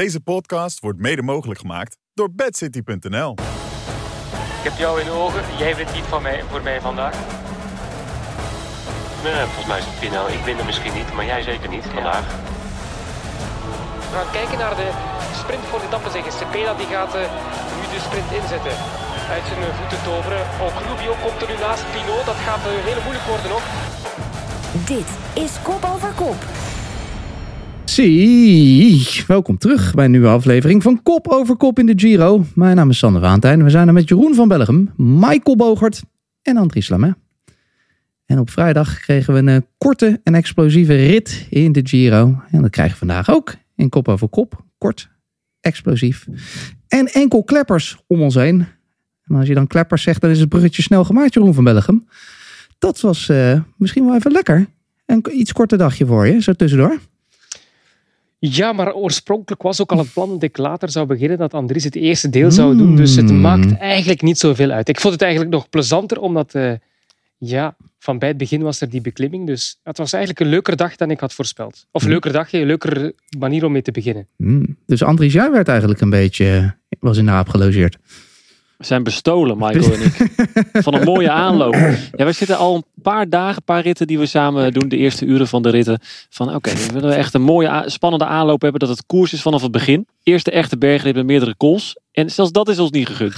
Deze podcast wordt mede mogelijk gemaakt door bedcity.nl. Ik heb jou in de ogen. Jij wint niet van mij, voor mij vandaag. Nee, volgens mij is het Pino. Ik win er misschien niet, maar jij zeker niet vandaag. We gaan kijken naar de sprint voor de etappe zeggen. Cepeda die gaat eh, nu de sprint inzetten. Uit zijn voeten toveren. Ook Rubio komt er nu naast Pino. Dat gaat eh, heel moeilijk worden ook. Dit is Kop Over Kop. Zie, welkom terug bij een nieuwe aflevering van Kop over Kop in de Giro. Mijn naam is Sander Waantijn. We zijn er met Jeroen van Bellegem, Michael Bogert en Andries Lamet. En op vrijdag kregen we een eh, korte en explosieve rit in de Giro. En dat krijgen we vandaag ook in Kop over Kop. Kort, explosief. En enkel kleppers om ons heen. En als je dan kleppers zegt, dan is het bruggetje snel gemaakt, Jeroen van Bellegem. Dat was eh, misschien wel even lekker. Een iets korter dagje voor je, zo tussendoor. Ja, maar oorspronkelijk was ook al het plan dat ik later zou beginnen, dat Andries het eerste deel zou doen. Dus het maakt eigenlijk niet zoveel uit. Ik vond het eigenlijk nog plezanter, omdat eh, ja, van bij het begin was er die beklimming. Dus het was eigenlijk een leuker dag dan ik had voorspeld. Of een leuker dagje, een leukere manier om mee te beginnen. Hmm. Dus Andries, jij werd eigenlijk een beetje, was in de aap gelogeerd. We zijn bestolen, Michael en ik. Van een mooie aanloop. Ja, we zitten al een paar dagen, een paar ritten die we samen doen. De eerste uren van de ritten. Van oké, we willen echt een mooie, spannende aanloop hebben. Dat het koers is vanaf het begin. Eerste echte bergrit met meerdere calls. En zelfs dat is ons niet gegund.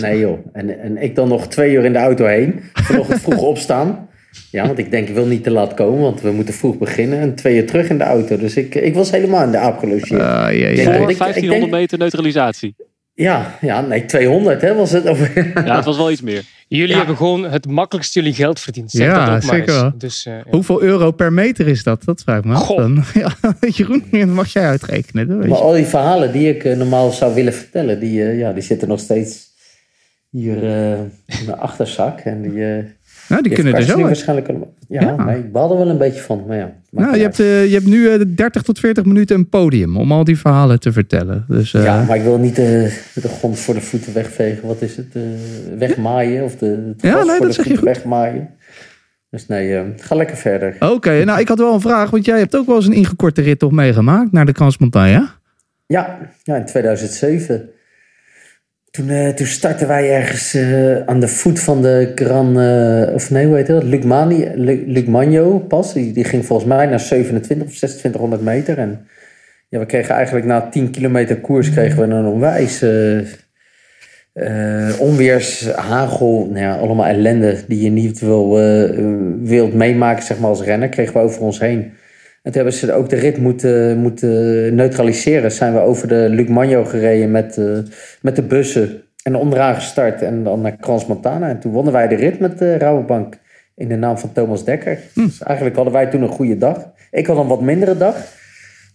Nee joh, en, en ik dan nog twee uur in de auto heen. Vanochtend vroeg opstaan. Ja, want ik denk ik wil niet te laat komen, want we moeten vroeg beginnen. En twee uur terug in de auto. Dus ik, ik was helemaal in de aap gelogeerd. Ah, ja, ja. Ja, Voor ik- ik 1500 denk- meter neutralisatie. Ja, ja, nee, 200 hè, was het. Of, Ja, het was wel iets meer. Jullie Ja. hebben gewoon het makkelijkst jullie geld verdiend. Zeg Ja, dat ook maar zeker eens. wel. Dus, eh, ja. Hoeveel euro per meter is dat? Dat vraag ik me af. Goh. Dan. Ja, Jeroen, dat mag jij uitrekenen. Dat weet maar je. al die verhalen die ik eh, normaal zou willen vertellen, die, eh, ja, die zitten nog steeds hier eh, in mijn achterzak. En die, eh Nou, die die kunnen er zo waarschijnlijk. Ja, Ja. nee, ik baal er wel een beetje van. Maar ja, Nou, je, hebt, eh, je hebt nu eh, 30 tot 40 minuten een podium om al die verhalen te vertellen. Dus eh, Ja, maar ik wil niet eh, de grond voor de voeten wegvegen. Wat is het? eh, wegmaaien? Of de, het Ja, nee, voor dat de zeg je goed. wegmaaien? Dus nee, eh, ga lekker verder. oké. Nou, ik had wel een vraag, want jij hebt ook wel eens een ingekorte rit toch meegemaakt naar de Transmontagne. Ja, ja in 2007. Toen, eh, toen startten wij ergens eh, aan de voet van de Gran... eh, of nee, hoe heet dat? Lucmani, Lu- Lucmagno pas. Die, die ging volgens mij naar 27 of 2600 meter. En ja, we kregen eigenlijk na 10 kilometer koers... kregen we een onwijs... onweers, hagel, nou ja, allemaal ellende die je niet wil, wilt meemaken zeg maar, als renner, kregen we over ons heen. En toen hebben ze ook de rit moeten, moeten neutraliseren. Zijn we over de Luc Magno gereden met, eh, met de bussen en onderaan gestart en dan naar Crans Montana. En toen wonnen wij de rit met de Rabobank in de naam van Thomas Dekker. Dus eigenlijk hadden wij toen een goede dag. Ik had een wat mindere dag.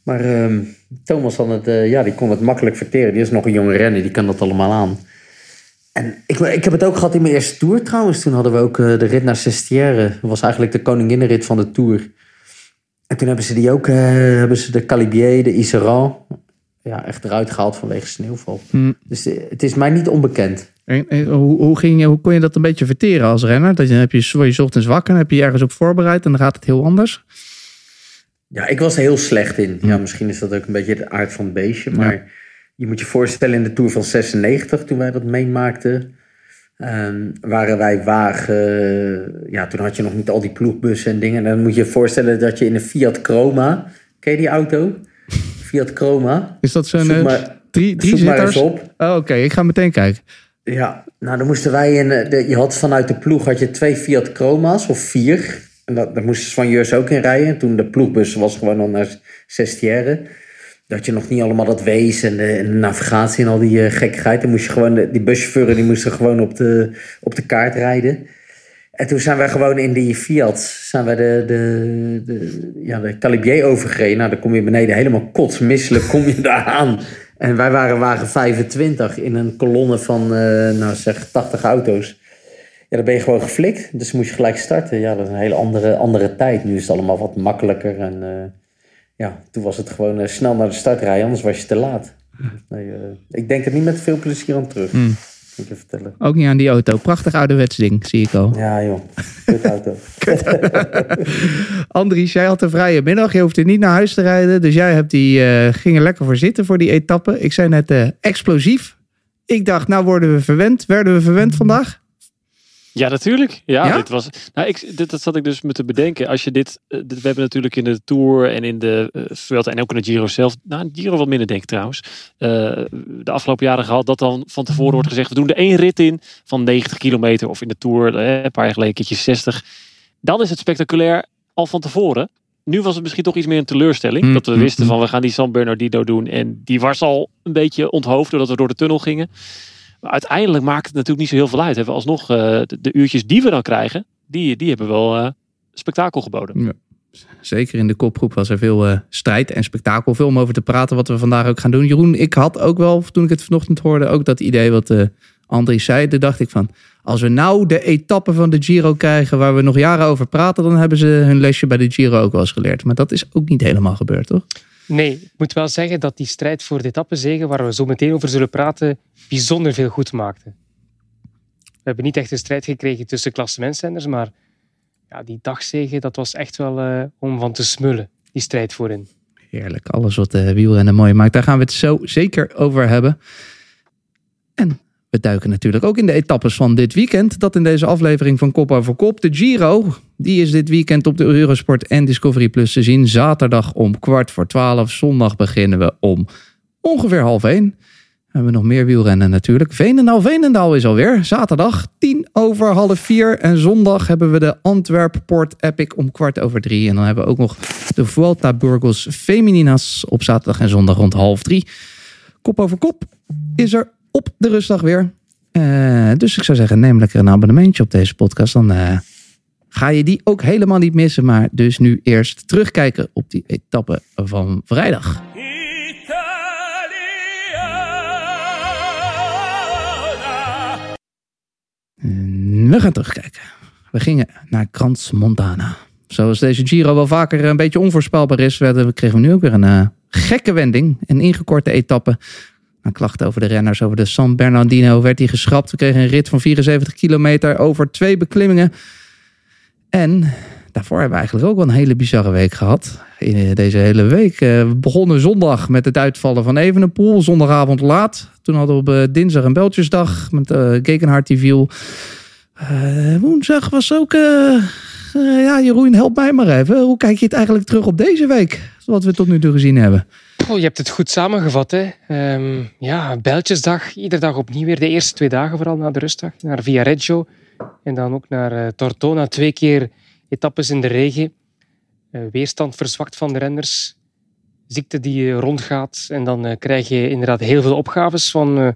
Maar ehm, Thomas had het, eh, ja, die kon het makkelijk verteren. Die is nog een jonge renner, die kan dat allemaal aan. En ik, ik heb het ook gehad in mijn eerste Tour trouwens. Toen hadden we ook eh, de rit naar Sestière. Dat was eigenlijk de koninginnenrit van de Tour. En toen hebben ze die ook, eh, hebben ze de Calibier, de Iseran, ja, echt eruit gehaald vanwege sneeuwval. Hmm. Dus eh, het is mij niet onbekend. En, en hoe, hoe, ging je, hoe kon je dat een beetje verteren als renner? Dat je, heb je, word je ochtends wakker, dan heb je je ergens op voorbereid en dan gaat het heel anders. Ja, ik was er heel slecht in. Ja, misschien is dat ook een beetje de aard van het beestje. Maar je moet je voorstellen in de Tour van 96, toen wij dat meemaakten... ehm, waren wij wagen... Ja, toen had je nog niet al die ploegbussen en dingen. En dan moet je je voorstellen dat je in een Fiat Chroma... Ken je die auto? Fiat Chroma. Is dat zo'n Zoek eh, maar, drie, drie zoek maar eens op. Oh, Oké, ik ga meteen kijken. Ja, nou dan moesten wij in. eh, De, je had vanuit de ploeg had je twee Fiat Chroma's of vier. En dat, daar moesten Van Jurs ook in rijden. En toen de ploegbus was gewoon al naar Sestière. Dat je nog niet allemaal dat wees en de, en de navigatie en al die eh, gekkigheid. Dan moest je gewoon, de, die buschauffeuren die moesten gewoon op de, op de kaart rijden. En toen zijn wij gewoon in die Fiat, zijn wij de, de, de, ja, de Calibier overgereden. Nou, dan kom je beneden helemaal kotsmisselijk, kom je daar aan. En wij waren wagen 25 in een kolonne van, eh, nou zeg, 80 auto's. Ja, dan ben je gewoon geflikt. Dus moest je gelijk starten. Ja, dat is een hele andere, andere tijd. Nu is het allemaal wat makkelijker. En eh, ja, toen was het gewoon eh, snel naar de start rijden, anders was je te laat. Nee, eh, ik denk er niet met veel plezier aan terug. moet ik je vertellen. Ook niet aan die auto. Prachtig ouderwets ding, zie ik al. Ja, joh. Kut auto. Andries, jij had een vrije middag. Je hoefde niet naar huis te rijden. Dus jij hebt die, eh, ging er lekker voor zitten voor die etappe. Ik zei net explosief. Ik dacht, nou worden we verwend. Werden we verwend vandaag? Ja, natuurlijk. Ja, Ja? dit was. Nou, ik, dit, dat zat ik dus me te bedenken. Als je dit, eh, dit. We hebben natuurlijk in de Tour en in de Vuelta en ook in de Giro zelf. Nou, Giro wat minder, denk ik trouwens. eh, de afgelopen jaren gehad dat dan van tevoren wordt gezegd: we doen er één rit in van 90 kilometer. Of in de Tour eh, een paar jaar geleden een keertje 60. Dan is het spectaculair al van tevoren. Nu was het misschien toch iets meer een teleurstelling. Mm, dat we wisten mm. van we gaan die San Bernardino doen. En die was al een beetje onthoofd doordat we door de tunnel gingen. Maar uiteindelijk maakt het natuurlijk niet zo heel veel uit. Hebben we alsnog eh, de, de uurtjes die we dan krijgen, die, die hebben wel eh, spektakel geboden. Zeker in de kopgroep was er veel eh, strijd en spektakel. Veel om over te praten wat we vandaag ook gaan doen. Jeroen, ik had ook wel, toen ik het vanochtend hoorde, ook dat idee wat Andries zei. Toen dacht ik van, als we nou de etappe van de Giro krijgen waar we nog jaren over praten, dan hebben ze hun lesje bij de Giro ook wel eens geleerd. Maar dat is ook niet helemaal gebeurd, toch? Nee, ik moet wel zeggen dat die strijd voor de etappezege, waar we zo meteen over zullen praten, bijzonder veel goed maakte. We hebben niet echt een strijd gekregen tussen klassementsrenners, maar ja, die dagzege, dat was echt wel eh, om van te smullen, die strijd voorin. Heerlijk, alles wat de wielrennen mooi maakt. Daar gaan we het zo zeker over hebben. En we duiken natuurlijk ook in de etappes van dit weekend. Dat in deze aflevering van Kop over Kop. De Giro, die is dit weekend op de Eurosport en Discovery Plus te zien. Zaterdag om kwart voor twaalf. Zondag beginnen we om ongeveer half één. We hebben nog meer wielrennen natuurlijk. Veenendaal, Veenendaal is alweer. Zaterdag tien over half vier. En zondag hebben we de Antwerp Port Epic om kwart over drie. En dan hebben we ook nog de Vuelta Burgos Femininas op zaterdag en zondag rond half drie. Kop over kop is er op de rustdag weer. Eh, dus ik zou zeggen, neem lekker een abonnementje op deze podcast. Dan eh, ga je die ook helemaal niet missen. Maar dus nu eerst terugkijken op die etappe van vrijdag. We gaan terugkijken. We gingen naar Crans Montana. Zoals deze Giro wel vaker een beetje onvoorspelbaar is, kregen we nu ook weer een eh, gekke wending. Een ingekorte etappe. Na klachten over de renners over de San Bernardino werd die geschrapt. We kregen een rit van 74 kilometer over twee beklimmingen. En daarvoor hebben we eigenlijk ook wel een hele bizarre week gehad. In eh, deze hele week. Eh, we begonnen zondag met het uitvallen van Evenepoel. Zondagavond laat. Toen hadden we op eh, dinsdag een Beltjesdag met uh, Gekenhard die viel. Woensdag was ook... ja, Jeroen, help mij maar even. Hoe kijk je het eigenlijk terug op deze week? Wat we tot nu toe gezien hebben. Oh, je hebt het goed samengevat. Hè? Ehm, ja, Bijltjesdag, iedere dag opnieuw weer. De eerste twee dagen vooral na de rustdag. Naar Viareggio en dan ook naar eh, Tortona. Twee keer etappes in de regen. Eh, weerstand verzwakt van de renners. Ziekte die eh, rondgaat. En dan krijg je inderdaad heel veel opgaves van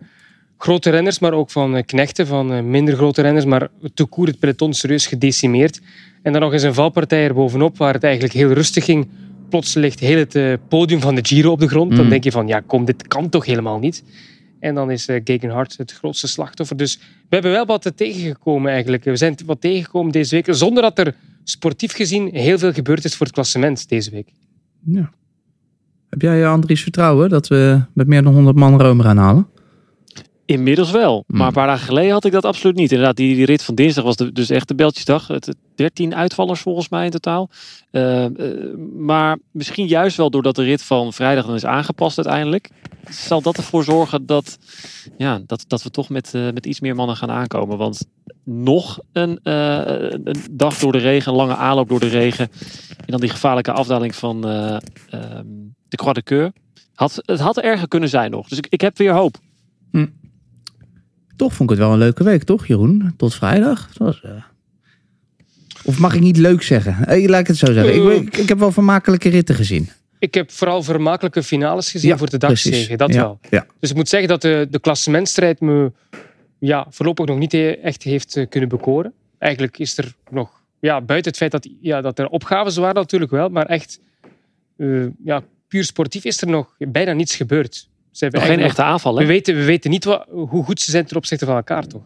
grote renners, maar ook van knechten, van minder grote renners. Maar te het peloton serieus gedecimeerd. En dan nog eens een valpartij er bovenop, waar het eigenlijk heel rustig ging. Plots ligt heel het eh, podium van de Giro op de grond. Dan Mm. denk je van, ja kom, dit kan toch helemaal niet. En dan is uh, Gegenhard het grootste slachtoffer. Dus we hebben wel wat tegengekomen eigenlijk. We zijn wat tegengekomen deze week, zonder dat er sportief gezien heel veel gebeurd is voor het klassement deze week. Ja. Heb jij eh, Andries vertrouwen dat we met meer dan 100 man Rome gaan halen? Inmiddels wel. Hmm. Maar een paar dagen geleden had ik dat absoluut niet. Inderdaad, die, die rit van dinsdag was de, dus echt de beltjesdag. Het, 13 uitvallers volgens mij in totaal. Uh, uh, maar misschien juist wel doordat de rit van vrijdag dan is aangepast uiteindelijk. Zal dat ervoor zorgen dat, ja, dat, dat we toch met, uh, met iets meer mannen gaan aankomen. Want nog een, een dag door de regen, een lange aanloop door de regen. En dan die gevaarlijke afdaling van um, de Croix de Keur. Had, het had erger kunnen zijn nog. Dus ik, ik heb weer hoop. Hm. Toch vond ik het wel een leuke week, toch Jeroen? Tot vrijdag. Was, uh... Of mag ik niet leuk zeggen? Hey, laat ik het zo zeggen. Ik, ik, ik, heb wel vermakelijke ritten gezien. Ik heb vooral vermakelijke finales gezien ja, voor de dagzege. Dat ja, wel. Ja. Dus ik moet zeggen dat de, de klassementstrijd me ja, voorlopig nog niet echt heeft kunnen bekoren. Eigenlijk is er nog, ja, buiten het feit dat, ja, dat er opgaves waren natuurlijk wel, maar echt uh, ja, puur sportief is er nog bijna niets gebeurd. Ze hebben geen echte aanval. We weten, we weten niet wat, hoe goed ze zijn ten opzichte van elkaar, toch?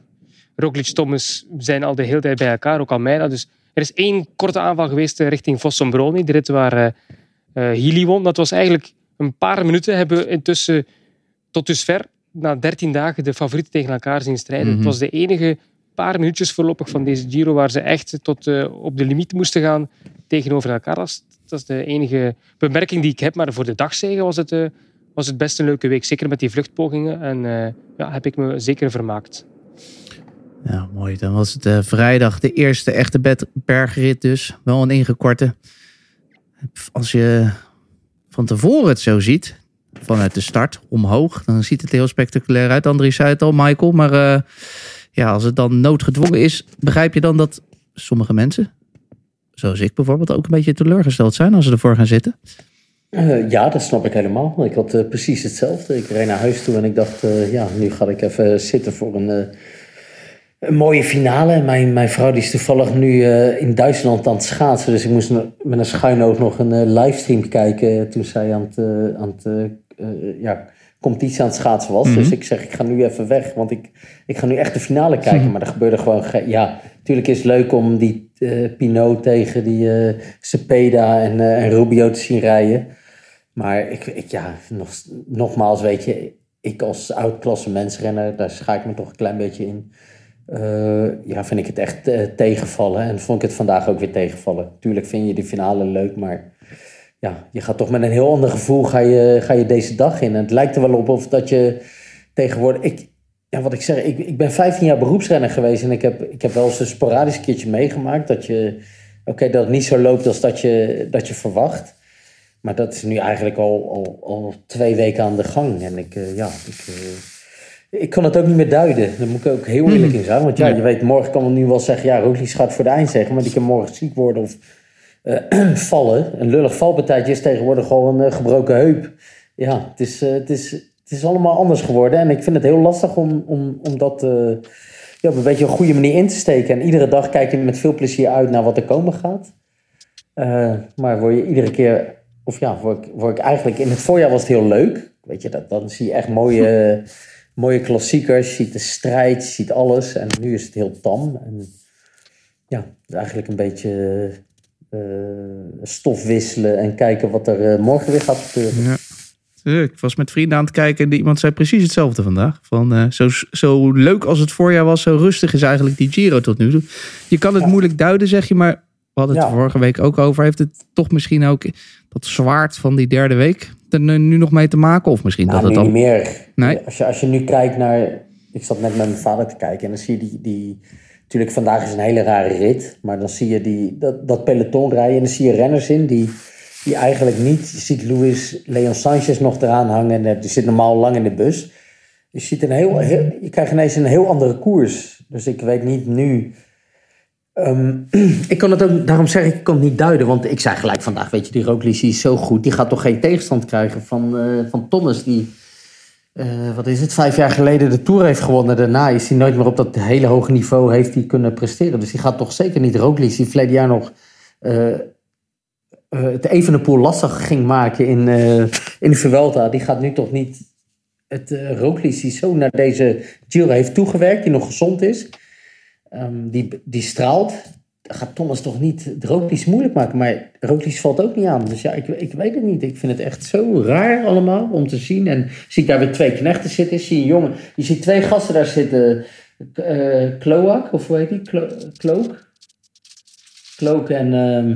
Roglic, Thomas zijn al de hele tijd bij elkaar, ook Almeida. Dus er is één korte aanval geweest richting Fossombroni, de rit waar uh, uh, Healy won. Dat was eigenlijk een paar minuten hebben we intussen tot dusver na 13 dagen de favorieten tegen elkaar zien strijden. Mhm. Het was de enige paar minuutjes voorlopig van deze Giro waar ze echt tot eh, op de limiet moesten gaan tegenover elkaar. Dat is, dat is de enige bemerking die ik heb. Maar voor de dagzegen was het, eh, was het best een leuke week. Zeker met die vluchtpogingen. En eh, ja, heb ik me zeker vermaakt. Ja, mooi. Dan was het eh, vrijdag de eerste echte bergrit dus. Wel een ingekorte. Als je van tevoren het zo ziet, vanuit de start omhoog, dan ziet het heel spectaculair uit. Andries zei het al, Michael. Maar eh, ja, als het dan noodgedwongen is, begrijp je dan dat sommige mensen, zoals ik bijvoorbeeld, ook een beetje teleurgesteld zijn als ze ervoor gaan zitten? Eh, ja, dat snap ik helemaal. Ik had eh, precies hetzelfde. Ik reed naar huis toe en ik dacht, eh, ja, nu ga ik even zitten voor een, een mooie finale. Mijn, mijn vrouw die is toevallig nu in Duitsland aan het schaatsen. Dus ik moest met een schuin oog nog een livestream kijken toen zij aan het, aan het ja, competitie aan het schaatsen was. Dus ik zeg, ik ga nu even weg, want ik, ik ga nu echt de finale kijken. Maar er gebeurde gewoon... ge- Ja, natuurlijk is het leuk om die Pinot tegen die Cepeda en, en Rubio te zien rijden. Maar ik, ik, ja, nog, nogmaals, weet je, ik als oud-klasse mensrenner, daar schaak ik me toch een klein beetje in. Eh, ja, vind ik het echt eh, tegenvallen. En vond ik het vandaag ook weer tegenvallen. Tuurlijk vind je de finale leuk, maar ja, je gaat toch met een heel ander gevoel ga je, ga je deze dag in. En het lijkt er wel op of dat je tegenwoordig... Ik, ja, wat ik zeg, ik, ik ben 15 jaar beroepsrenner geweest en ik heb, ik heb wel eens een sporadisch keertje meegemaakt dat je... Oké, dat het niet zo loopt als dat je, dat je verwacht. Maar dat is nu eigenlijk al, al, al twee weken aan de gang. En ik, eh, ja, ik, eh, ik kan het ook niet meer duiden. Daar moet ik ook heel eerlijk in zijn. Want ja, je weet, morgen kan men nu wel zeggen... ja, Roglic gaat voor de eind zeggen... maar die kan morgen ziek worden of eh, vallen. Een lullig valpartijtje is tegenwoordig gewoon een gebroken heup. Ja, het is, het, is, het is allemaal anders geworden. En ik vind het heel lastig om, om, om dat ja, op een beetje een goede manier in te steken. En iedere dag kijk je met veel plezier uit naar wat er komen gaat. Maar word je iedere keer, of ja, word ik, word ik eigenlijk in het voorjaar was het heel leuk. Weet je, dat, dan zie je echt mooie, mooie klassiekers. Je ziet de strijd, je ziet alles. En nu is het heel tam. En ja, eigenlijk een beetje eh, stof wisselen en kijken wat er eh, morgen weer gaat gebeuren. Ja. Eh, Ik was met vrienden aan het kijken en iemand zei precies hetzelfde vandaag. Van, zo, zo leuk als het voorjaar was, zo rustig is eigenlijk die Giro tot nu toe. Je kan het Ja. moeilijk duiden, zeg je, maar we hadden het Ja. vorige week ook over. Heeft het toch misschien ook dat zwaard van die derde week er nu nog mee te maken? Of misschien Nou, dat het niet al... meer. Nee. Als, je, als je nu kijkt naar... Ik zat net met mijn vader te kijken en dan zie je die... die natuurlijk, vandaag is een hele rare rit. Maar dan zie je die, dat, dat peloton rijden en dan zie je renners in die, die eigenlijk niet... Je ziet Luis Leon Sanchez nog eraan hangen. En die zit normaal lang in de bus. Je, ziet een heel, heel, je krijgt ineens een heel andere koers. Dus ik weet niet nu... Ehm, ik kan het ook, daarom zeg ik, ik kan het niet duiden. Want ik zei gelijk vandaag, weet je, die Roglic is zo goed. Die gaat toch geen tegenstand krijgen van, eh, van Thomas. Die, eh, wat is het, vijf jaar geleden de Tour heeft gewonnen. Daarna is hij nooit meer op dat hele hoge niveau heeft hij kunnen presteren. Dus die gaat toch zeker niet Roglic, die verleden jaar nog eh, het Evenepoel lastig ging maken in, in de Vuelta. Die gaat nu toch niet het uh, Roglic zo naar deze Giro heeft toegewerkt, die nog gezond is. Ehm, die, die straalt. Gaat Thomas toch niet Roglic moeilijk maken. Maar Roglic valt ook niet aan. Dus ja, ik, ik weet het niet. Ik vind het echt zo raar allemaal om te zien. En zie ik daar weer twee knechten zitten. Zie je een jongen. Je ziet twee gasten daar zitten. eh Kloak, of hoe heet die? Klo, Klook? Klook en ehm,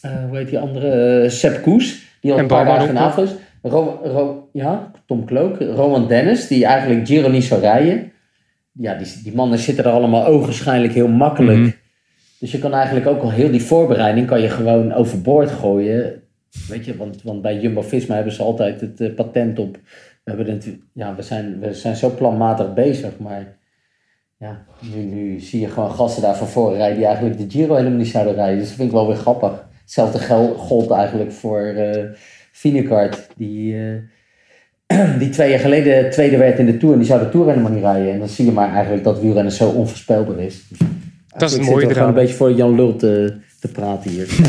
eh, hoe heet die andere? Eh, Sepp Koes. Die al En een paar dagen in is. Ro, Ro, ja, Tom Klook. Roman Dennis, die eigenlijk Giro niet zou rijden. Ja, die, die mannen zitten er allemaal ogenschijnlijk heel makkelijk. Mhm. Dus je kan eigenlijk ook al heel die voorbereiding kan je gewoon overboord gooien. Weet je, want, want bij Jumbo-Visma hebben ze altijd het eh, patent op. We, hebben het, ja, we, zijn, we zijn zo planmatig bezig, maar ja, nu, nu zie je gewoon gasten daar van voren rijden die eigenlijk de Giro helemaal niet zouden rijden. Dus dat vind ik wel weer grappig. Hetzelfde gel- gold eigenlijk voor Vinekart, die, eh, die twee jaar geleden tweede werd in de Tour en die zou de Tour helemaal niet rijden. En dan zie je maar eigenlijk dat wielrennen zo onvoorspelbaar is. Dat is het Ik mooie gewoon eraan. een beetje voor Jan Lul te, te praten hier.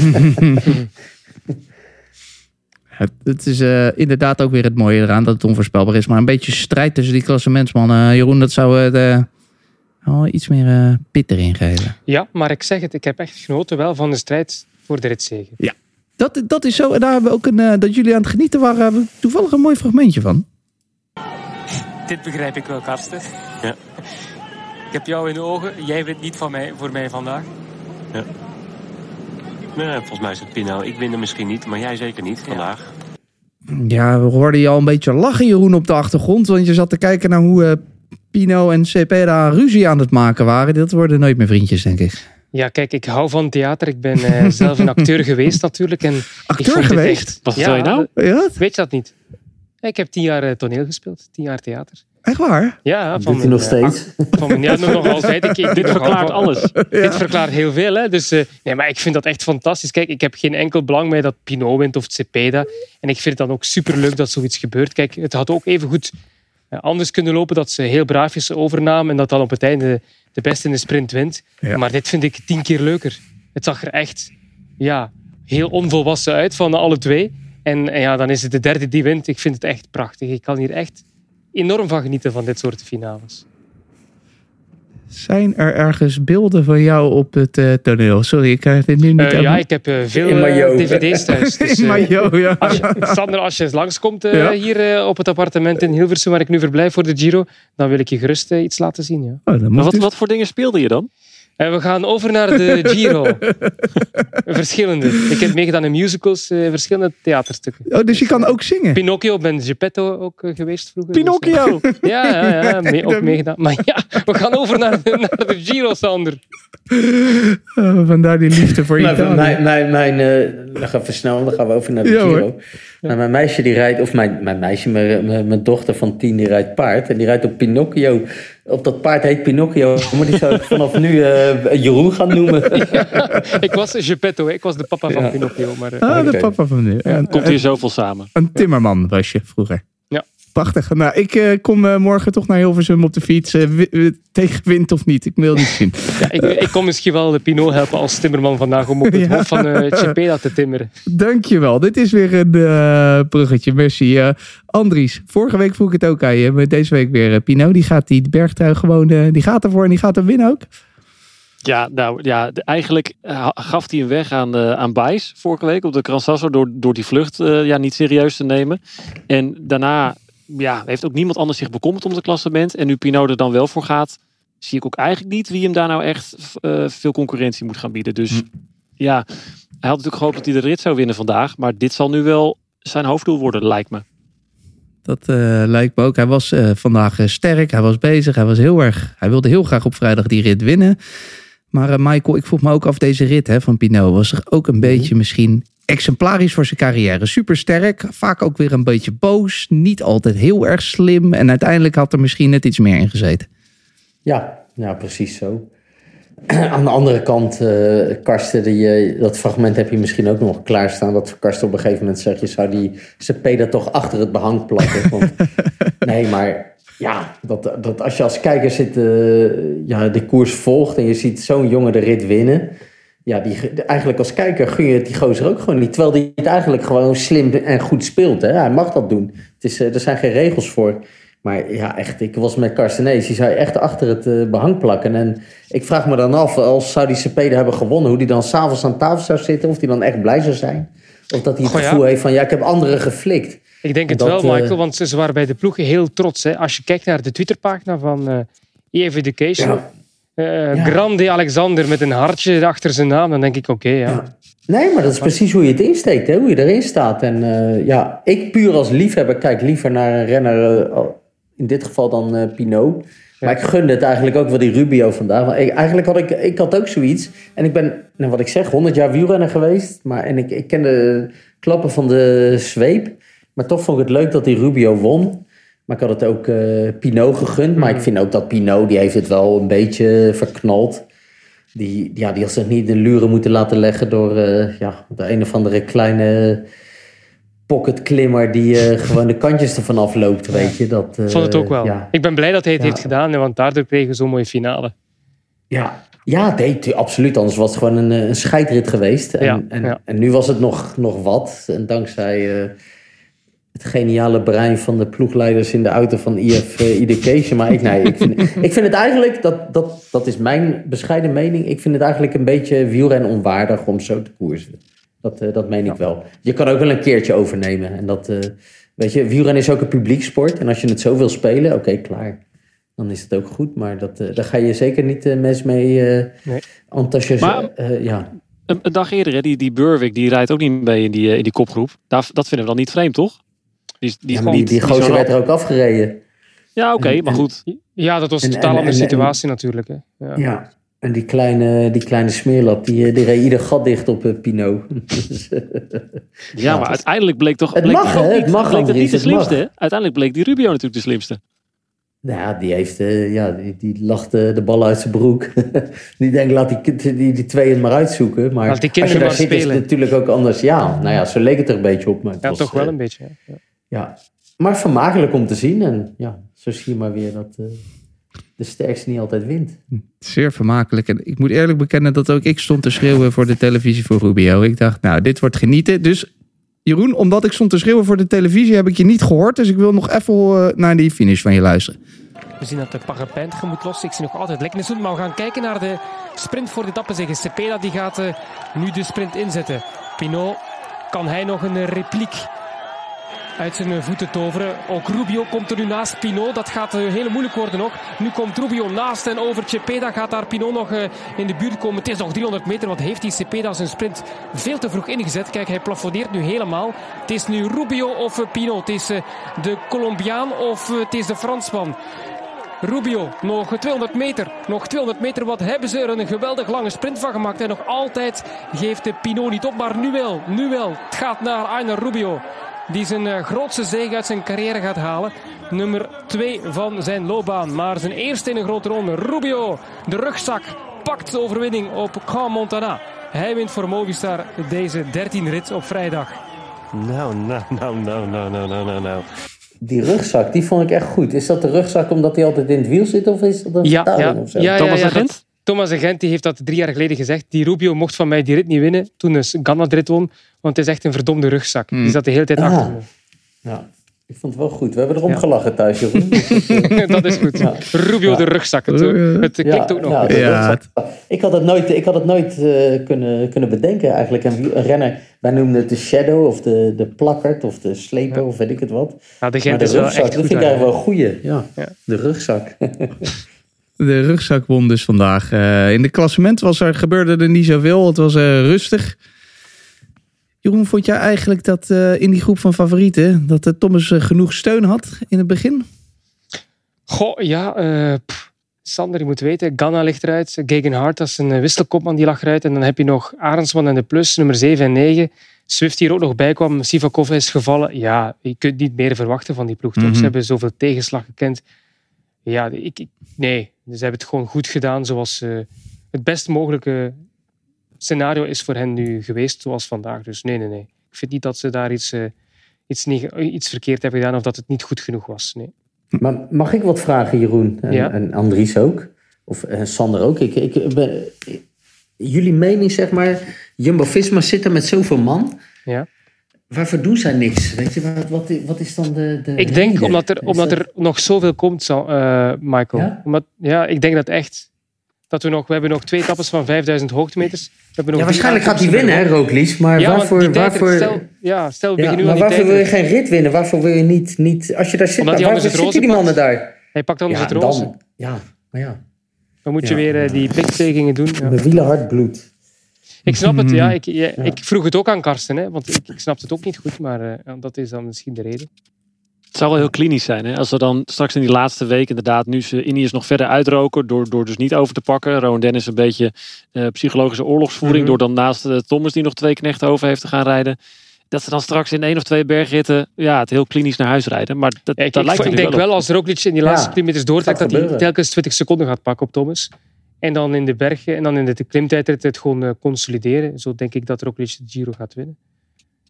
Het, het is eh, inderdaad ook weer het mooie eraan dat het onvoorspelbaar is. Maar een beetje strijd tussen die klassementsmannen. Jeroen, dat zou het eh, wel iets meer eh pit erin geven. Ja, maar ik zeg het, ik heb echt genoten wel van de strijd voor de ritzegen. Dat, dat is zo. En daar hebben we ook een, eh, dat jullie aan het genieten waren, hebben we toevallig een mooi fragmentje van. Dit begrijp ik wel, Karsten. Ja. Ik heb jou in de ogen. Jij wint niet van mij, voor mij vandaag. Nee, volgens mij is het Pino. Ik win er misschien niet, maar jij zeker niet vandaag. Ja, we hoorden je al een beetje lachen, Jeroen, op de achtergrond. Want je zat te kijken naar hoe eh, Pino en Cepeda ruzie aan het maken waren. Dat worden nooit meer vriendjes, denk ik. Ja, kijk, ik hou van theater. Ik ben eh, zelf een acteur geweest natuurlijk. En ik Acteur geweest? Echt, Wat vertel je nou? Ja, Weet je dat niet? Ik heb tien jaar eh, toneel gespeeld. Tien jaar theater. echt waar? Ja, hij mijn, nog eh, steeds? Van mijn, ja, nog altijd. Ik, ik Dit verklaart alles. Dit verklaart heel veel. Hè? Dus, eh, nee, maar ik vind dat echt fantastisch. Kijk, ik heb geen enkel belang bij dat Pinot wint of Cepeda. En ik vind het dan ook superleuk dat zoiets gebeurt. Kijk, het had ook even goed anders kunnen lopen. Dat ze heel braafjes overnamen. En dat dan op het einde de beste in de sprint wint. Ja. Maar dit vind ik tien keer leuker. Het zag er echt ja, heel onvolwassen uit van alle twee. En, en ja, dan is het de derde die wint. Ik vind het echt prachtig. Ik kan hier echt enorm van genieten van dit soort finales. Zijn er ergens beelden van jou op het eh, toneel? Sorry, ik krijg dit nu niet Eh, ja, ik heb eh, veel eh, dvd's thuis. Dus, In eh, maillot, ja. als je, Sander, als je eens langskomt eh, Ja. hier eh, op het appartement in Hilversum, waar ik nu verblijf voor de Giro, dan wil ik je gerust eh, iets laten zien. Ja. Oh, wat, wat voor dingen speelde je dan? En we gaan over naar de Giro. Verschillende. Ik heb meegedaan in musicals, eh, verschillende theaterstukken. Oh, dus je kan ook zingen? Pinocchio, ben Geppetto ook eh, geweest vroeger. dus, Pinocchio! eh, ja, ja, ja mee- ook meegedaan. Maar ja, we gaan over naar, de- naar de Giro, Sander. Oh, vandaar die liefde voor Italië. mijn, mijn, mijn, eh, dan gaan we versnellen, dan gaan we over naar de Ja. Giro. Nou, mijn meisje die rijdt, of mijn, mijn meisje, mijn, mijn, mijn dochter van tien, die rijdt paard. En die rijdt op Pinocchio. Op dat paard heet Pinocchio, maar die zou ik vanaf nu eh, Jeroen gaan noemen. Ik was Geppetto, hè. ik was de papa van Ja. Pinocchio. Maar, eh, Ah, de papa van nu. Komt hier zoveel samen. een timmerman was je vroeger. Prachtig. Nou, ik eh, kom eh, morgen toch naar Hilversum op de fiets. eh, wi- eh, tegen wind of niet. Ik wil niet zien. Ja, ik, ik kom misschien wel de Pinot helpen als timmerman vandaag om op het Ja. hoofd van eh Cepeda te timmeren. Dankjewel. Dit is weer een eh, bruggetje. Merci. Eh, Andries, vorige week vroeg ik het ook aan je. Maar deze week weer Pino. Die gaat die bergtrui gewoon... eh, die gaat ervoor en die gaat er winnen ook. Ja, nou ja, eigenlijk gaf hij hem weg aan, eh aan Bijs vorige week op de Kransasso door, door die vlucht eh, ja, niet serieus te nemen. En daarna ja, heeft ook niemand anders zich bekommerd om het klassement. En nu Pinot er dan wel voor gaat, zie ik ook eigenlijk niet wie hem daar nou echt eh, veel concurrentie moet gaan bieden. Dus ja, hij had natuurlijk gehoopt dat hij de rit zou winnen vandaag. Maar dit zal nu wel zijn hoofddoel worden, lijkt me. Dat eh, lijkt me ook. Hij was eh, vandaag sterk. Hij was bezig. Hij was heel erg. Hij wilde heel graag op vrijdag die rit winnen. Maar Michael, ik vroeg me ook af deze rit hè, van Pinot. Was er ook een beetje misschien exemplarisch voor zijn carrière. Super sterk. Vaak ook weer een beetje boos. Niet altijd heel erg slim. En uiteindelijk had er misschien net iets meer in gezeten. Ja, ja, precies zo. Aan de andere kant, eh Karsten, die, dat fragment heb je misschien ook nog klaarstaan. Dat Karsten op een gegeven moment zegt, je zou die Cepeda toch achter het behang plakken. Want, nee, maar ja, dat, dat als je als kijker zit, eh, ja, de koers volgt en je ziet zo'n jongen de rit winnen. Ja, die, eigenlijk als kijker gun je het die gozer ook gewoon niet. Terwijl hij het eigenlijk gewoon slim en goed speelt. Hè? Hij mag dat doen. Het is, eh, er zijn geen regels voor. Maar ja, echt, ik was met Carstenees. Die zou je echt achter het eh, behang plakken. En ik vraag me dan af, als zou die Cepeda hebben gewonnen... hoe die dan s'avonds aan tafel zou zitten. Of die dan echt blij zou zijn. Of dat hij het ja. gevoel heeft van, ja, ik heb anderen geflikt. Ik denk het Dat, wel, eh, Michael, want ze waren bij de ploeg heel trots. Hè. Als je kijkt naar de Twitterpagina van eh EF Education. Ja. Ja. Grande Alexander met een hartje achter zijn naam. Dan denk ik, oké, ja. Nee, maar dat is precies hoe je het insteekt, hè? hoe je erin staat. En eh, ja, ik puur als liefhebber kijk liever naar een renner, eh, in dit geval dan Pinot. Maar ik gunde het eigenlijk ook wel die Rubio vandaag. Want ik, eigenlijk had ik, ik had ook zoiets. En ik ben, nou wat ik zeg, 100 jaar wielrenner geweest. Maar, en ik, ik ken de klappen van de zweep. Maar toch vond ik het leuk dat die Rubio won. Maar ik had het ook eh Pinot gegund. Maar ik vind ook dat Pinot, die heeft het wel een beetje verknald. Die, ja, die had zich niet de luren moeten laten leggen door eh, ja, de een of andere kleine pocketklimmer die eh, gewoon de kantjes ervan afloopt, weet je. Dat, Ik vond het ook wel. Ja, Ik ben blij dat hij het Ja. heeft gedaan, want daardoor kregen we zo'n mooie finale. ja, ja tu- absoluut. Anders was het gewoon een, een scheidrit geweest. En, Ja, en, en nu was het nog, nog wat. En dankzij het geniale brein van de ploegleiders in de auto van IF eh, Education. Maar ik, nee, ik, vind, ik vind het eigenlijk, dat, dat, dat is mijn bescheiden mening. Ik vind het eigenlijk een beetje wielren onwaardig om zo te koersen. Dat, eh, dat meen ik wel. Je kan ook wel een keertje overnemen. En dat, eh, weet je, wielrennen is ook een publieksport. En als je het zo wil spelen, oké, klaar. Dan is het ook goed. Maar dat, eh, daar ga je zeker niet eh mes mee eh Nee. enthousiasme- Maar- eh, ja. Een, een dag eerder, hè, die, die Burwick, die rijdt ook niet mee in die, eh, in die kopgroep. Daar, dat vinden we dan niet vreemd, toch? Die, die, ja, die, die gozer werd er ook afgereden. Ja, oké, maar goed. Ja, dat was een En- totaal en- andere en- situatie natuurlijk. Hè. Ja. Ja. En die kleine, die kleine smeerlap, die, eh, die reed ieder gat dicht op eh, Pinot. Eh, Ja, maar uiteindelijk bleek toch Het bleek mag, hè? niet, Het mag, bleek dat niet de mag. slimste. Uiteindelijk bleek die Rubio natuurlijk de slimste. Nou ja, die heeft, eh, ja, die, die lachte de bal uit zijn broek. die denkt, laat die, die, die twee het maar uitzoeken. Maar Laat die als je daar maar zit, is het natuurlijk ook anders. Ja, nou ja, zo leek het er een beetje op. Maar het Ja, was, toch wel een beetje. Ja. Ja, maar vermakelijk om te zien. En ja, zo zie je maar weer dat eh, de sterkste niet altijd wint. Zeer vermakelijk. En ik moet eerlijk bekennen dat ook ik stond te schreeuwen voor de televisie voor Rubio. Ik dacht, nou, dit wordt genieten. Dus Jeroen, omdat ik stond te schreeuwen voor de televisie, heb ik je niet gehoord. Dus ik wil nog even eh, naar die finish van je luisteren. We zien dat de parapijntiger moet los. Ik zie nog altijd lekker doen. Maar we gaan kijken naar de sprint voor de etappe. Zeggen Cepeda die gaat eh, nu de sprint inzetten. Pinot, kan hij nog een repliek uit zijn voeten toveren? Ook Rubio komt er nu naast Pinot. Dat gaat eh, heel moeilijk worden nog. Nu komt Rubio naast en over Cepeda gaat daar Pinot nog eh, in de buurt komen. Het is nog 300 meter, want heeft die Cepeda zijn sprint veel te vroeg ingezet. Kijk, hij plafonneert nu helemaal. Het is nu Rubio of eh, Pinot. Het is de Colombiaan of het is de Fransman. Rubio, nog 200 meter. Nog 200 meter. Wat hebben ze er een geweldig lange sprint van gemaakt. En nog altijd geeft de Pinot niet op. Maar nu wel, nu wel. Het gaat naar Arne Rubio die zijn eh, grootste zege uit zijn carrière gaat halen. Nummer 2 van zijn loopbaan. Maar zijn eerste in een grote ronde. Rubio, de rugzak, pakt de overwinning op Gran Montana. Hij wint voor Movistar deze 13 rit op vrijdag. Nou, nou, nou, nou, nou, nou, nou, nou, nou. Die rugzak, die vond ik echt goed. Is dat de rugzak omdat hij altijd in het wiel zit of is dat een ja, ja. Thomas ja, ja, Thomas Agent die heeft dat drie jaar geleden gezegd. Die Rubio mocht van mij die rit niet winnen toen dus Ganna de rit won. Want het is echt een verdomde rugzak. Die zat de hele tijd Ah. achter me. Ja, ik vond het wel goed. We hebben erom Ja. gelachen thuis, Jeroen. dat is goed. Ja. Rubio Ja. de rugzak. Het, eh, het klinkt ook nog ja, goed. de Ja, rugzak. Ik had het nooit, ik had het nooit eh, kunnen, kunnen bedenken eigenlijk. Een, een renner, wij noemden het de shadow of de, de plakkerd of de sleper of weet ik het wat. Ja, de Maar Gent de is wel echt dat goed. vind ik daar. eigenlijk wel een goeie. Ja, Ja. de rugzak. De rugzak won dus vandaag. Eh, in de klassement was er, gebeurde er niet zoveel. Het was eh, rustig. Jeroen, vond jij eigenlijk dat eh, in die groep van favorieten... dat Thomas genoeg steun had in het begin? Goh, ja. Sander, je moet weten, Ganna ligt eruit. Gegenhard, dat is een wisselkopman, die lag eruit. En dan heb je nog Arendsman en de plus, nummer 7 en 9. Swift die er ook nog bij kwam. Sivakov is gevallen. Ja, je kunt niet meer verwachten van die ploeg. toch? Mhm. Ze hebben zoveel tegenslag gekend. Ja, ik, ik- nee. Ze hebben het gewoon goed gedaan zoals eh, het best mogelijke scenario is voor hen nu geweest, zoals vandaag. Dus nee, nee, nee. Ik vind niet dat ze daar iets, eh, iets, iets verkeerd hebben gedaan of dat het niet goed genoeg was. Nee. Maar mag ik wat vragen, Jeroen? En, Ja. en Andries ook? Of eh, Sander ook? Ik, ik ben, jullie mening, zeg maar, Jumbo-Visma zit er met zoveel man. Ja. Waarvoor doen zij niks? Weet je, wat, wat, wat is dan de, de Ik denk reden? omdat er, omdat dat- er nog zoveel komt, eh, Michael. Ja? Omdat, ja, ik denk dat echt. Dat we, nog, we hebben nog twee etappes van 5000 hoogtemeters. We hebben nog Ja, waarschijnlijk gaat hij winnen, hè, Roglic. Maar Ja, waarvoor... waarvoor stel, ja, stel we ja, beginnen nu maar waarvoor wil je geen rit winnen? Waarvoor wil je niet... niet als je daar zit, het zitten die mannen daar? Hij pakt anders Ja, het roze. dan... Ja, maar ja. Dan moet je weer eh, die pikplegingen doen. Ja. Mijn wielen hard bloed. Ik snap het, ja. Ik, ja, ik vroeg het ook aan Karsten, hè, want ik, ik snapte het ook niet goed. Maar eh, dat is dan misschien de reden. Het zou wel heel klinisch zijn. Hè? Als we dan straks in die laatste week inderdaad nu ze Ineos nog verder uitroken. Door, door dus niet over te pakken. Rowan Dennis een beetje eh, psychologische oorlogsvoering. Mhm. Door dan naast eh, Thomas die nog twee knechten over heeft te gaan rijden. Dat ze dan straks in één of twee bergritten ja, het heel klinisch naar huis rijden. Maar dat, Ja, ik, dat ik, lijkt ik nu denk wel op. als Roglic in die Ja, laatste kilometers doortrekt, dat hij telkens 20 seconden gaat pakken op Thomas. En dan in de bergen en dan in de klimtijdrit het gewoon eh, consolideren. Zo denk ik dat Roglic de Giro gaat winnen.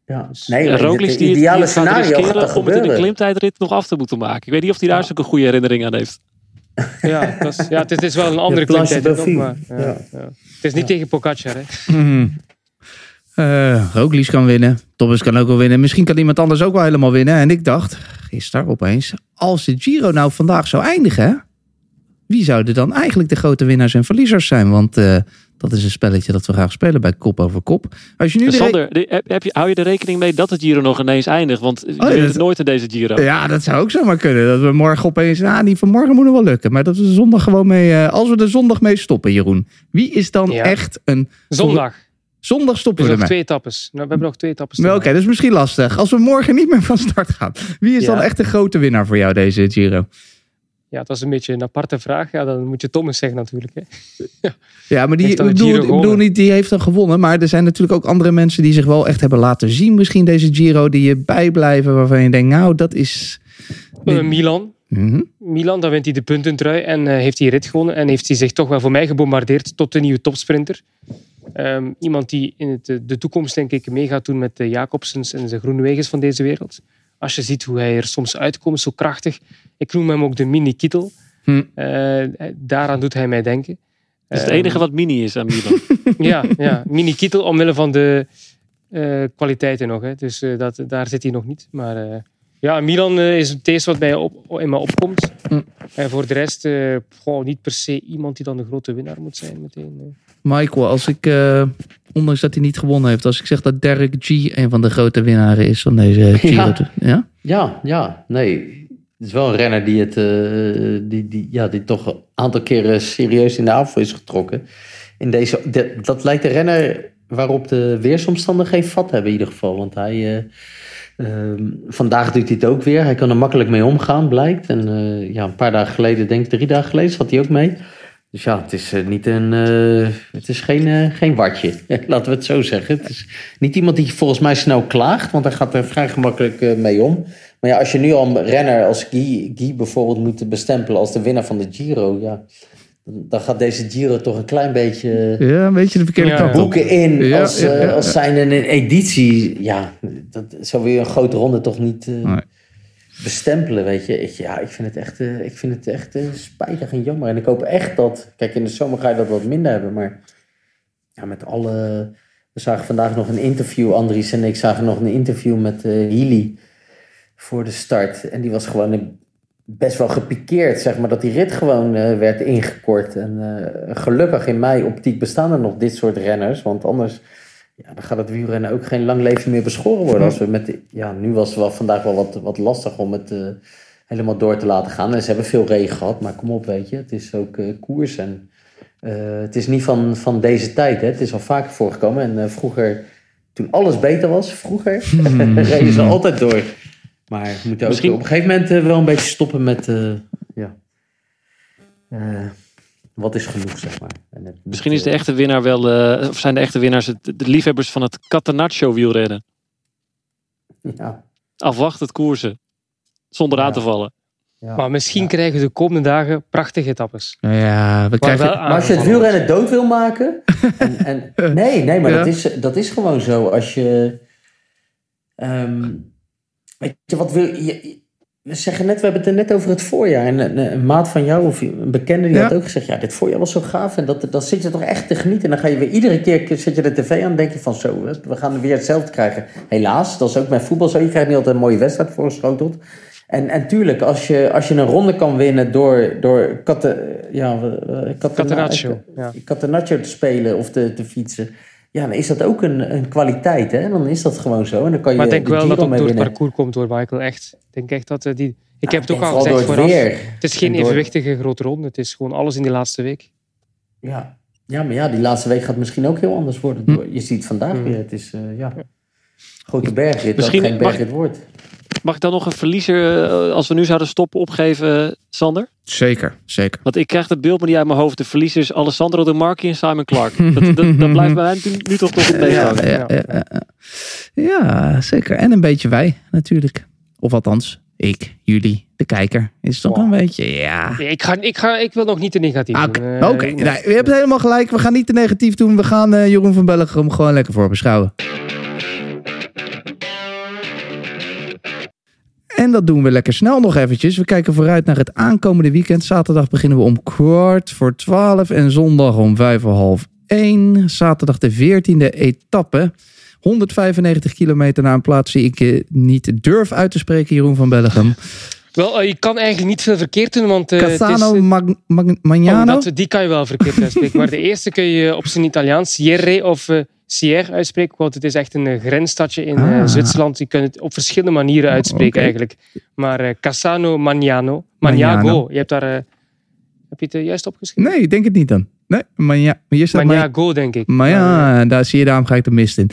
Ja. Dus- Nee, En maar Roglic het die, die ideale gaat scenario gaat om het in de klimtijdrit nog af te moeten maken. Ik weet niet of hij daar zulke goede herinnering aan heeft. Ja, dat is, ja het, is, het is wel een andere klimtijdrit ook, maar ja, Ja. ja. Het is niet tegen Pogacar, hè. Roglic kan winnen. Thomas kan ook wel winnen. Misschien kan iemand anders ook wel helemaal winnen. En ik dacht gisteren opeens, als de Giro nou vandaag zou eindigen, wie zouden dan eigenlijk de grote winnaars en verliezers zijn? Want eh, Dat is een spelletje dat we graag spelen bij Kop over Kop. Als je nu Sander, de- heb, heb je, hou je er rekening mee dat het Giro nog ineens eindigt? Want je weet het nooit in deze Giro. Ja, dat zou ook zomaar kunnen. Dat we morgen opeens... Nou, die van morgen moet nog wel lukken. Maar dat we zondag gewoon mee... eh, als we er zondag mee stoppen, Jeroen. Wie is dan Ja. echt een... Zondag. Zondag stoppen we nog ermee. twee etappes. Nou, we hebben nog twee Nou, Oké, maken. dat is misschien lastig. Als we morgen niet meer van start gaan. Wie is Ja. dan echt de grote winnaar voor jou deze Giro? Ja, dat is een beetje een aparte vraag. Ja, dan moet je Thomas zeggen natuurlijk. Hè. Ja, maar die, ik bedoel, ik bedoel niet, die heeft dan gewonnen. Maar er zijn natuurlijk ook andere mensen die zich wel echt hebben laten zien. Misschien deze Giro die je bijblijven. Waarvan je denkt, nou, dat is... Eh, Milan. Mhm. Milan, dan wint hij de puntentrui en eh, heeft hij rit gewonnen. En heeft hij zich toch wel voor mij gebombardeerd tot de nieuwe topsprinter. Ehm, iemand die in het, eh, de toekomst denk ik mee gaat doen met de Jacobsens en de Groenewegers van deze wereld. Als je ziet hoe hij er soms uitkomt, zo krachtig. Ik noem hem ook de mini-kittel. Hm. Eh, daaraan doet hij mij denken. Dat is het Ehm, enige wat mini is aan Milan. Ja, ja. mini-kittel omwille van de eh, kwaliteiten nog. Hè. Dus eh, dat, daar zit hij nog niet. Maar eh, ja, Milan eh, is het eerste wat mij op, in me opkomt. Hm. En voor de rest, eh, goh, niet per se iemand die dan de grote winnaar moet zijn meteen. eh. Michael, als ik, eh, ondanks dat hij niet gewonnen heeft, als ik zeg dat Derek G een van de grote winnaren is van deze Giro. Ja. Ja? Ja, ja, nee. Het is wel een renner die het eh, die, die, ja, die toch een aantal keren serieus in de aanval is getrokken. In deze, de- dat lijkt de renner waarop de weersomstandigheden vat hebben in ieder geval. Want hij, eh, ehm, vandaag doet hij het ook weer. Hij kan er makkelijk mee omgaan, blijkt. En eh, ja, een paar dagen geleden, denk ik drie dagen geleden, zat hij ook mee. Dus ja, het is eh, niet een, eh, het is geen, eh, geen watje. Laten we het zo zeggen. Het is niet iemand die volgens mij snel klaagt, want hij gaat er vrij gemakkelijk mee om. Maar ja, als je nu al een renner als Guy, Guy bijvoorbeeld moet bestempelen als de winnaar van de Giro, ja, dan dan gaat deze Giro toch een klein beetje ja, een beetje de verkeerde Ja, kant op. boeken in Ja, als, ja, ja, als zijn een editie. Ja, dat, zo wil je een grote ronde toch niet eh, Nee. Bestempelen, weet je. Ik, ja, ik vind het echt, eh, ik vind het echt eh, spijtig en jammer. En ik hoop echt dat, kijk, in de zomer ga je dat wat minder hebben, maar ja, met alle... We zagen vandaag nog een interview, Andries en ik zagen nog een interview met Healy voor de start. En die was gewoon best wel gepikeerd, zeg maar, dat die rit gewoon werd ingekort. En gelukkig in mijn optiek bestaan er nog dit soort renners, want anders ja, dan gaat het wielrennen ook geen lang leven meer beschoren worden. Als we met, de- ja, nu was het wel vandaag wel wat, wat lastig om het eh, helemaal door te laten gaan. En ze hebben veel regen gehad, maar kom op, weet je, het is ook eh, koers en eh, het is niet van, van deze tijd. Hè. Het is al vaker voorgekomen. En vroeger, toen alles beter was, vroeger, reden ze altijd door. Maar we moeten ook Misschien- op een gegeven moment wel een beetje stoppen met, ja, wat is genoeg, zeg maar. En het Misschien is de echte winnaar wel, eh, of zijn de echte winnaars het- de liefhebbers van het Catenaccio wielrennen. Ja, Afwacht het koersen. Zonder aan te vallen. ja. Maar misschien Ja. krijgen we de komende dagen prachtige etappes. Ja, we Maar krijgen... Maar als je het wielrennen dood wil maken. En, en, nee, nee, maar Ja. dat, is, dat is gewoon zo. Als je. ehm, weet je wat wil je, We zeggen net, we hebben het er net over het voorjaar. En een, een maat van jou of een bekende die Ja. had ook gezegd: Ja, dit voorjaar was zo gaaf. En dat, dan zit je toch echt te genieten. En dan ga je weer iedere keer zet je de tv aan en denk je van zo, we gaan weer hetzelfde krijgen. Helaas, dat is ook met voetbal zo. Je krijgt niet altijd een mooie wedstrijd voorgeschoteld. En, en tuurlijk, als je, als je een ronde kan winnen door, door ja, eh, Catena- Catenaccio, ja. Catenaccio te spelen of te, te fietsen. Ja, dan is dat ook een, een kwaliteit. Hè? Dan is dat gewoon zo. En dan kan je Maar ik denk de wel dat het door het parcours komt door Michael. Echt. Ik denk echt dat eh, die... Ik heb het ook al gezegd vooraf. weer. Het is geen door- evenwichtige grote ronde. Het is gewoon alles in die laatste week. Ja. ja, maar ja, die laatste week gaat misschien ook heel anders worden. Hm. Je ziet vandaag Hm. weer, het is uh, ja, grote bergrit, Misschien dat geen mag- bergrit wordt. Mag ik dan nog een verliezer, eh, als we nu zouden stoppen, opgeven, eh, Sander? Zeker, zeker. Want ik krijg het beeld maar niet uit mijn hoofd. De verliezers Alessandro De Marchi en Simon Clark. Dat, dat, dat blijft bij mij nu, nu toch nog het meest Ja, ja, ja, ja. zeker. En een beetje wij, natuurlijk. Of althans, ik, jullie, de kijker. Is toch Wow. een beetje, ja. Nee, ik, ga, ik, ga, ik wil nog niet te negatief Ah, Oké, doen. Eh, oké. nee. Nee, je hebt helemaal gelijk. We gaan niet te negatief doen. We gaan eh, Jeroen van Bellegem gewoon lekker voor beschouwen. En dat doen we lekker snel nog eventjes. We kijken vooruit naar het aankomende weekend. Zaterdag beginnen we om kwart voor twaalf en zondag om vijf voor half één. Zaterdag de veertiende etappe. 195 kilometer naar een plaats die ik eh, niet durf uit te spreken, Jeroen van Bellegem. Wel, eh, je kan eigenlijk niet veel verkeerd doen, want Cassano eh, Mag- Mag- oh, Magnano? dat, die kan je wel verkeerd uitspreken. maar de eerste kun je op zijn Italiaans Sierre of Sierre uitspreken, want het is echt een eh, grensstadje in eh, Ah. Zwitserland. Je kunt het op verschillende manieren uitspreken Oké. eigenlijk. Maar eh, Cassano Magnano. Magnago, je hebt daar... heb je het juist opgeschreven? Nee, ik denk het niet dan. Nee, maar ja, maar hier staat Magnago, denk ik. maar ja, daar zie je, daarom ga ik de mist in.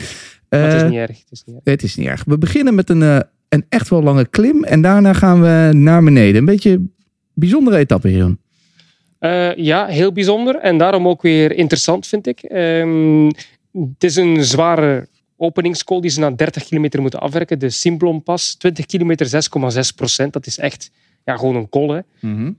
Maar het is niet erg. Het is niet erg. Het is niet erg. We beginnen met een, een echt wel lange klim. En daarna gaan we naar beneden. Een beetje bijzondere etappe, Jeroen. Eh, ja, heel bijzonder. En daarom ook weer interessant, vind ik. Ehm, het is een zware openingscall die ze na 30 kilometer moeten afwerken. De Simplonpas, 20 kilometer, 6,6 procent. Dat is echt ja, gewoon een call. Hè.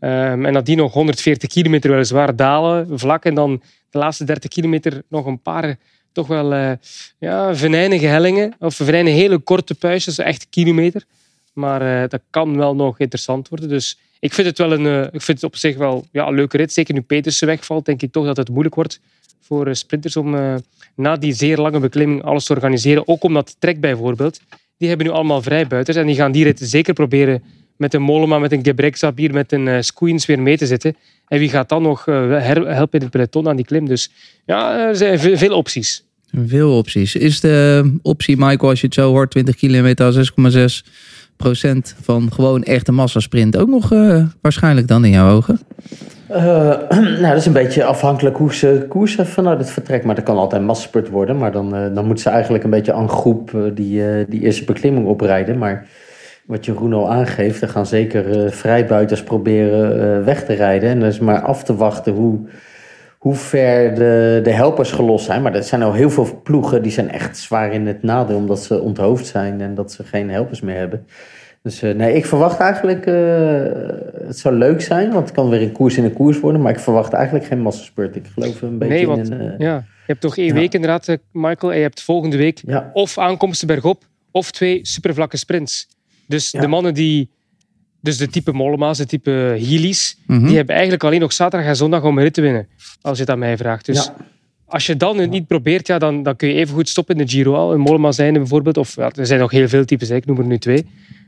Ehm, en nadien nog 140 kilometer weliswaar dalen, vlak. En dan de laatste 30 kilometer nog een paar toch wel eh ja, venijnige hellingen. Of venijnige hele korte puistjes, echt kilometer. Maar eh, dat kan wel nog interessant worden. Dus ik vind het, wel een, eh, ik vind het op zich wel ja, een leuke rit. Zeker nu Petersen wegvalt, denk ik toch dat het moeilijk wordt voor eh, sprinters om eh, na die zeer lange beklimming alles te organiseren. Ook omdat Trek bijvoorbeeld, die hebben nu allemaal vrijbuiters. En die gaan die rit zeker proberen met een Mollema, met een Gebrek Sabir, met een uh, weer mee te zitten. En wie gaat dan nog helpen in het peloton aan die klim? Dus ja, er zijn veel, opties. Veel opties. Is de optie, Michael, als je het zo hoort, 20 kilometer, 6,6 procent van gewoon echte massasprint ook nog waarschijnlijk dan in jouw ogen? Uh, nou, dat is een beetje afhankelijk hoe ze koersen vanuit het vertrek. Maar dat kan altijd massaspurt worden. Maar dan, uh, dan moet ze eigenlijk een beetje aan groep uh, die, die eerste beklimming oprijden. Maar wat Jeroen al aangeeft, er gaan zeker vrijbuiters proberen weg te rijden. En is maar af te wachten hoe, hoe ver de, de helpers gelost zijn. Maar er zijn al heel veel ploegen die zijn echt zwaar in het nadeel. Omdat ze onthoofd zijn en dat ze geen helpers meer hebben. Dus uh, nee, ik verwacht eigenlijk, uh, het zou leuk zijn, want het kan weer een koers in een koers worden, maar ik verwacht eigenlijk geen massaspurt. Ik geloof een beetje nee, want, in... Uh, ja, je hebt toch één ja. week inderdaad, Michael, en je hebt volgende week ja. of aankomsten bergop, of twee supervlakke sprints. Dus ja. de mannen die, dus de type Mollema's, de type Heelys, mm -hmm. die hebben eigenlijk alleen nog zaterdag en zondag om een rit te winnen, als je het aan mij vraagt. Dus als je dan het niet probeert, ja, dan, dan kun je even goed stoppen in de Giro al. Een Mollema zijn bijvoorbeeld, of er zijn nog heel veel types, ik noem er nu twee.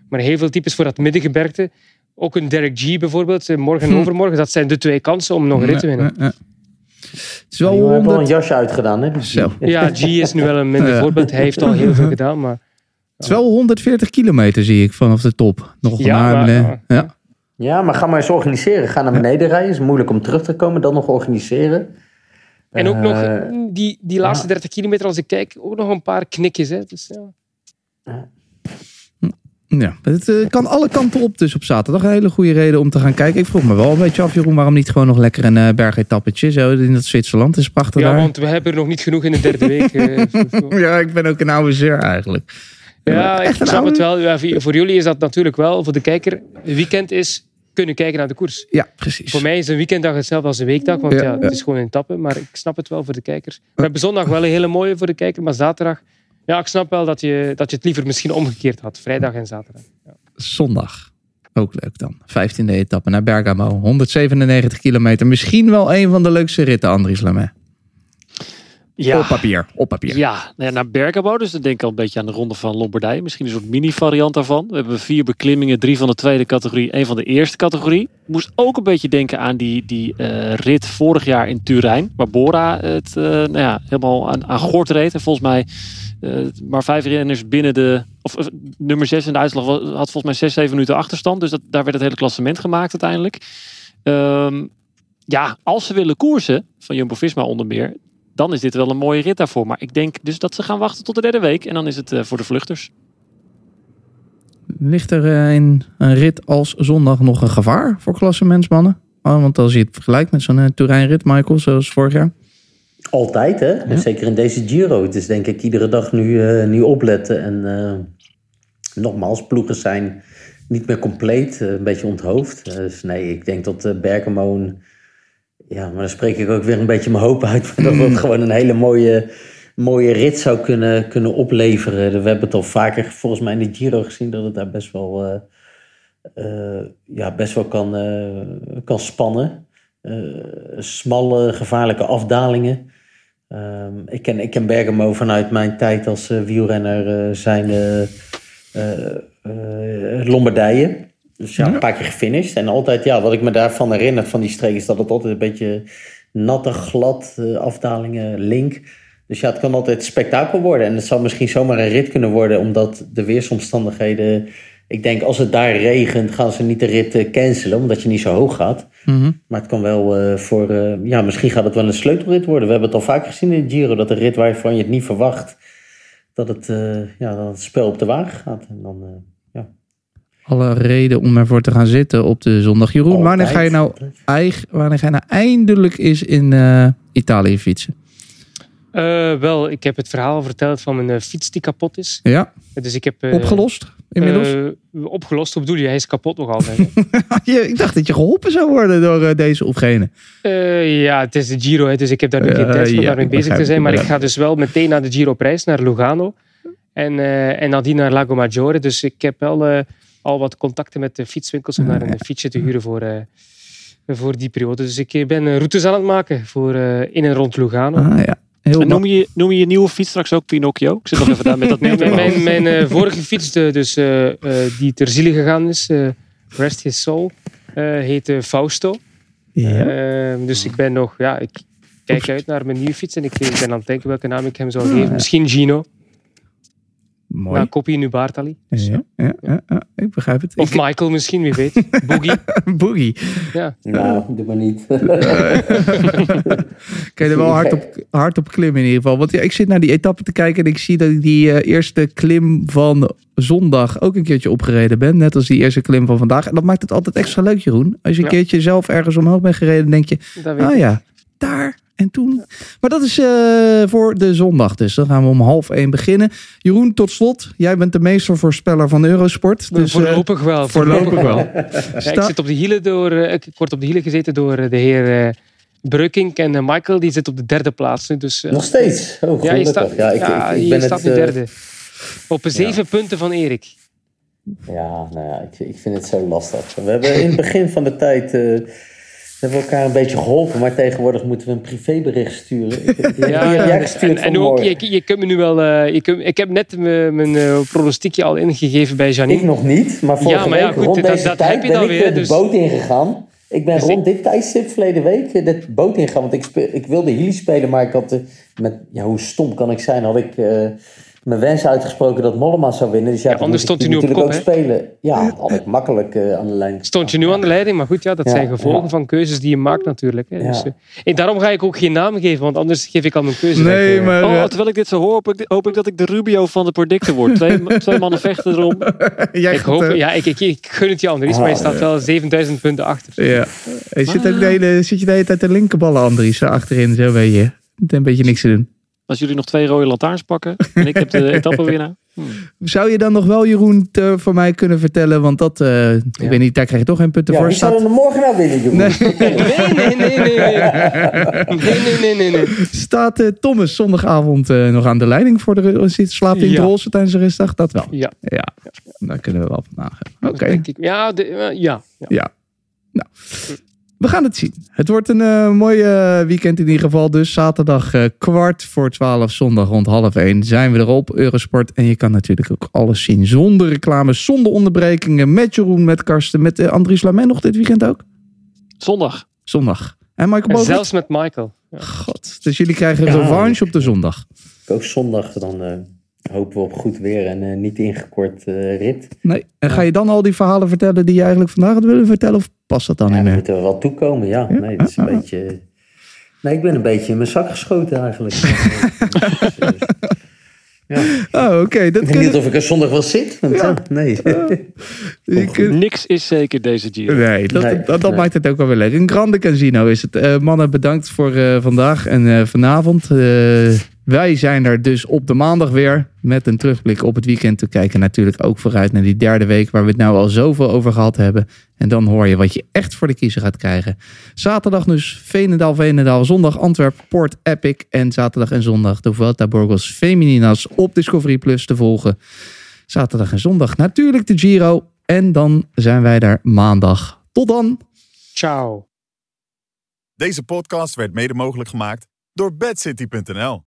Maar heel veel types voor dat middengebergte. Ook een Derek G bijvoorbeeld, morgen en overmorgen. Dat zijn de twee kansen om nog een rit te winnen. Ja, ja. Het is wel ja, 100... wel een jasje uitgedaan, hè? Zo. Ja, G is nu wel een minder voorbeeld. Hij heeft al heel veel gedaan, maar... Het is wel 140 kilometer, zie ik, vanaf de top. Nog ja, naar maar, beneden. Ja. ja, maar ga maar eens organiseren. Ga naar beneden rijden. is moeilijk om terug te komen. Dan nog organiseren. En ook uh, nog die, die laatste 30 kilometer, als ik kijk, ook nog een paar knikjes. Hè. Dus, ja. Ja, het uh, kan alle kanten op dus op zaterdag. Een hele goede reden om te gaan kijken. Ik vroeg me wel een beetje af, Jeroen, waarom niet gewoon nog lekker een uh, bergetappetje zo in dat Zwitserland is prachtig Ja, daar. want we hebben er nog niet genoeg in de derde week. Uh, ja, ik ben ook een oude zeer eigenlijk. Ja, ik snap oude... het wel. Ja, voor jullie is dat natuurlijk wel, voor de kijker, weekend is kunnen kijken naar de koers. Ja, precies. Voor mij is een weekenddag hetzelfde als een weekdag, want ja, ja, het is gewoon een etappe. Maar ik snap het wel voor de kijker. We hebben zondag wel een hele mooie voor de kijker, maar zaterdag... Ja, ik snap wel dat je, dat je het liever misschien omgekeerd had. Vrijdag en zaterdag. Ja. Zondag. Ook leuk dan. 15e etappe naar Bergamo. 197 kilometer. Misschien wel een van de leukste ritten, Andries Lamé. Ja. Op papier. Op papier. Ja, naar Bergamo. Dus dan denk ik al een beetje aan de ronde van Lombardije. Misschien een soort mini-variant daarvan. We hebben vier beklimmingen. Drie van de tweede categorie. één van de eerste categorie. Moest ook een beetje denken aan die, die uh, rit vorig jaar in Turijn. Waar Bora het uh, nou ja, helemaal aan, aan gort reed. En volgens mij uh, maar vijf renners binnen de... Of uh, nummer zes in de uitslag had volgens mij zes, zeven minuten achterstand. Dus dat, daar werd het hele klassement gemaakt uiteindelijk. Um, ja, als ze willen koersen, van Jumbo-Visma onder meer... dan is dit wel een mooie rit daarvoor. Maar ik denk dus dat ze gaan wachten tot de derde week. En dan is het uh, voor de vluchters. Ligt er in een rit als zondag nog een gevaar voor klassementsmannen? Oh, want als je het vergelijkt met zo'n Turijn-rit, Michael, zoals vorig jaar... Altijd, hè? Ja. Zeker in deze Giro. Het is denk ik iedere dag nu, uh, nu opletten. En uh, nogmaals, ploegen zijn niet meer compleet, uh, een beetje onthoofd. dus nee, ik denk dat Bergamo... Ja, maar dan spreek ik ook weer een beetje mijn hoop uit... dat het gewoon een hele mooie, mooie rit zou kunnen, kunnen opleveren. We hebben het al vaker volgens mij in de Giro gezien... dat het daar best wel, ja, best wel kan, kan spannen. smalle, gevaarlijke afdalingen... Um, ik, ken, ik ken Bergamo vanuit mijn tijd als uh, wielrenner uh, zijn uh, Lombardije. Dus ja, een paar keer gefinished. En altijd, ja, wat ik me daarvan herinner van die streek is dat het altijd een beetje natte, glad, eh, afdalingen, link. Dus ja, het kan altijd spektakel worden. En het zou misschien zomaar een rit kunnen worden, omdat de weersomstandigheden. Ik denk, als het daar regent, gaan ze niet de rit eh, cancelen, omdat je niet zo hoog gaat. Mhm. Maar het kan wel eh, voor. eh, ja, misschien gaat het wel een sleutelrit worden. We hebben het al vaak gezien in de Giro, dat een rit waarvan je het niet verwacht, dat het, eh, ja, dat het spel op de wagen gaat. En dan. eh, ja. Alle reden om ervoor te gaan zitten op de zondag. Jeroen, wanneer ga je nou, Altijd. eig- wanneer ga je nou eindelijk eens in eh, Italië fietsen? Eh, wel, ik heb het verhaal verteld van mijn fiets die kapot is. Ja, Dus ik heb... eh, opgelost inmiddels? eh, opgelost, hoe bedoel je? Hij is kapot nog altijd. ik dacht dat je geholpen zou worden door eh, deze of gene. Eh, ja, het is de Giro, hè, dus ik heb daar nu geen tijd voor daarmee bezig te zijn. Maar ik ga dus wel meteen naar de Giro Prijs, naar Lugano. En, en nadien naar Lago Maggiore. Dus ik heb wel al wat contacten met de fietswinkels om daar een fietsje te huren voor, voor die periode. Dus ik ben routes aan het maken voor in en rond Lugano. Ah ja, heel En ma- noem je, noem je je nieuwe fiets straks ook Pinocchio? Ik zit nog even daar met dat Nee, nieuwe. mijn mijn, mijn eh, vorige fiets, de- dus, eh, eh, die ter ziele gegaan is, eh, Rest His Soul, eh heette Fausto. Ja. Ehm, dus ik ben nog, ja, ik kijk uit naar mijn nieuwe fiets en ik, ik ben aan het denken welke naam ik hem zou geven. Misschien Gino, Mooi. na kopie nu Bartali. Ja, ja, ja, ja, ik begrijp het. Of Ik- Michael misschien, wie weet. Boogie. Boogie. Ja. Nou, doe maar niet. Kan je er wel hard op, hard op klimmen in ieder geval. Want ja, ik zit naar die etappe te kijken en ik zie dat ik die eh, eerste klim van zondag ook een keertje opgereden ben. Net als die eerste klim van vandaag. En dat maakt het altijd extra leuk, Jeroen. Als je een Ja. keertje zelf ergens omhoog bent gereden, denk je, ah ja, daar en toen. Maar dat is eh, voor de zondag dus. Dan gaan we om half één beginnen. Jeroen, tot slot. Jij bent de meestervoorspeller van Eurosport. Dus, eh, voorlopig wel. voorlopig wel. Ja, ik, zit op de hielen door, eh, ik word op de hielen gezeten door eh, de heer eh Breukink en eh, Michael. Die zit op de derde plaats nu. Dus, eh, Nog steeds. Oh, ja, je staat, ja, ik, ja, ik, ik je ben staat het, nu eh, derde. Op zeven punten van Erik. Ja, nou ja, ik, ik vind het zo lastig. We hebben in het begin van de tijd... we hebben elkaar een beetje geholpen, maar tegenwoordig moeten we een privébericht sturen. Ik, ik, Ja, en, en ook, vanmorgen. je, je kunt me nu wel. eh, je kunt, ik heb net mijn, mijn eh, pronostiekje al ingegeven bij Ik Janine. nog niet, maar vorige Ja, maar ja, goed, rond dat- deze dat tijd heb je ben dan ik weer, de dus- boot ingegaan. Ik ben Dus rond dit tijdstip verleden week eh, de boot ingegaan. Want ik, speel, ik wilde Hilly spelen, maar ik had... eh, met, ja, hoe stom kan ik zijn? Had ik mijn wens uitgesproken dat Mollema zou winnen. Dus ja, Ja, toen anders stond hij nu op kop, ook spelen. Ja, had ik makkelijk eh, aan de lijn. Stond je nu aan de leiding, maar goed, ja, dat Ja, zijn gevolgen ja. van keuzes die je maakt natuurlijk. Hè. Ja. Dus, eh, en daarom ga ik ook geen naam geven, want anders geef ik al mijn keuze. Nee, weg, eh. maar... Oh, eh, terwijl ik dit zo hoor, hoop ik, hoop ik dat ik de Rubio van de producten word. Twee, twee mannen vechten erom. jij Ik hoop, eh, ja, ik, ik, ik gun het je Andries, maar je staat wel 7000 punten achter. Ja. Je zit, ook de hele, zit je de hele tijd de linkerballen, Andries, zo achterin, zo weet je. Met een beetje niks te doen. Als jullie nog twee rode lantaarns pakken en ik heb de etappewinnaar. Zou je dan nog wel, Jeroen, te- voor mij kunnen vertellen? Want dat, eh, ik weet niet, daar krijg je toch geen punten Ja, voor. wie zou er morgen nou winnen, Jeroen? Nee. Nee, nee, nee, nee. Nee, nee, nee, nee. nee. staat eh, Thomas zondagavond eh, nog aan de leiding voor de ru- zit- slaapt hij in Ja. het roze tijdens de rustdag? Dat wel. Ja, Ja, daar kunnen we wel van nagaan. Oké. Ja, de- ja. ja. ja. Nou, we gaan het zien. Het wordt een eh mooi eh, weekend in ieder geval. Dus zaterdag eh, kwart voor twaalf, zondag rond half één zijn we erop. Eurosport. En je kan natuurlijk ook alles zien zonder reclame, zonder onderbrekingen. Met Jeroen, met Karsten, met eh, Andries Lamen nog dit weekend ook. Zondag. Zondag. En Michael En Bogert? zelfs met Michael. Ja. God, dus jullie krijgen Ja. revanche op de zondag. Ook zondag, dan eh, hopen we op goed weer en eh, niet ingekort eh, rit. Nee. En ga je dan al die verhalen vertellen die je eigenlijk vandaag had willen vertellen? Of past dat dan Ja, niet meer? moeten we wel toekomen, ja. Ja, Nee, dat is een ja, ja. beetje... Nee, ik ben een beetje in mijn zak geschoten eigenlijk. ja. Oh, oké. Ik Dat weet niet of ik er zondag wel zit. Want, ja. nee. kunt- Niks is zeker deze Giro. Nee, dat, Nee, dat, dat nee. maakt het ook wel weer leuk. Een grande casino is het. Eh, mannen, bedankt voor eh, vandaag en eh, vanavond. Wij zijn er dus op de maandag weer met een terugblik op het weekend te kijken. Natuurlijk ook vooruit naar die derde week waar we het nou al zoveel over gehad hebben. En dan hoor je wat je echt voor de kiezer gaat krijgen. Zaterdag dus Veenendaal, Veenendaal. Zondag Antwerp, Port Epic. En zaterdag en zondag de Vuelta Burgos Femininas op Discovery Plus te volgen. Zaterdag en zondag natuurlijk de Giro. En dan zijn wij daar maandag. Tot dan! Ciao. Deze podcast werd mede mogelijk gemaakt door bedcity.nl.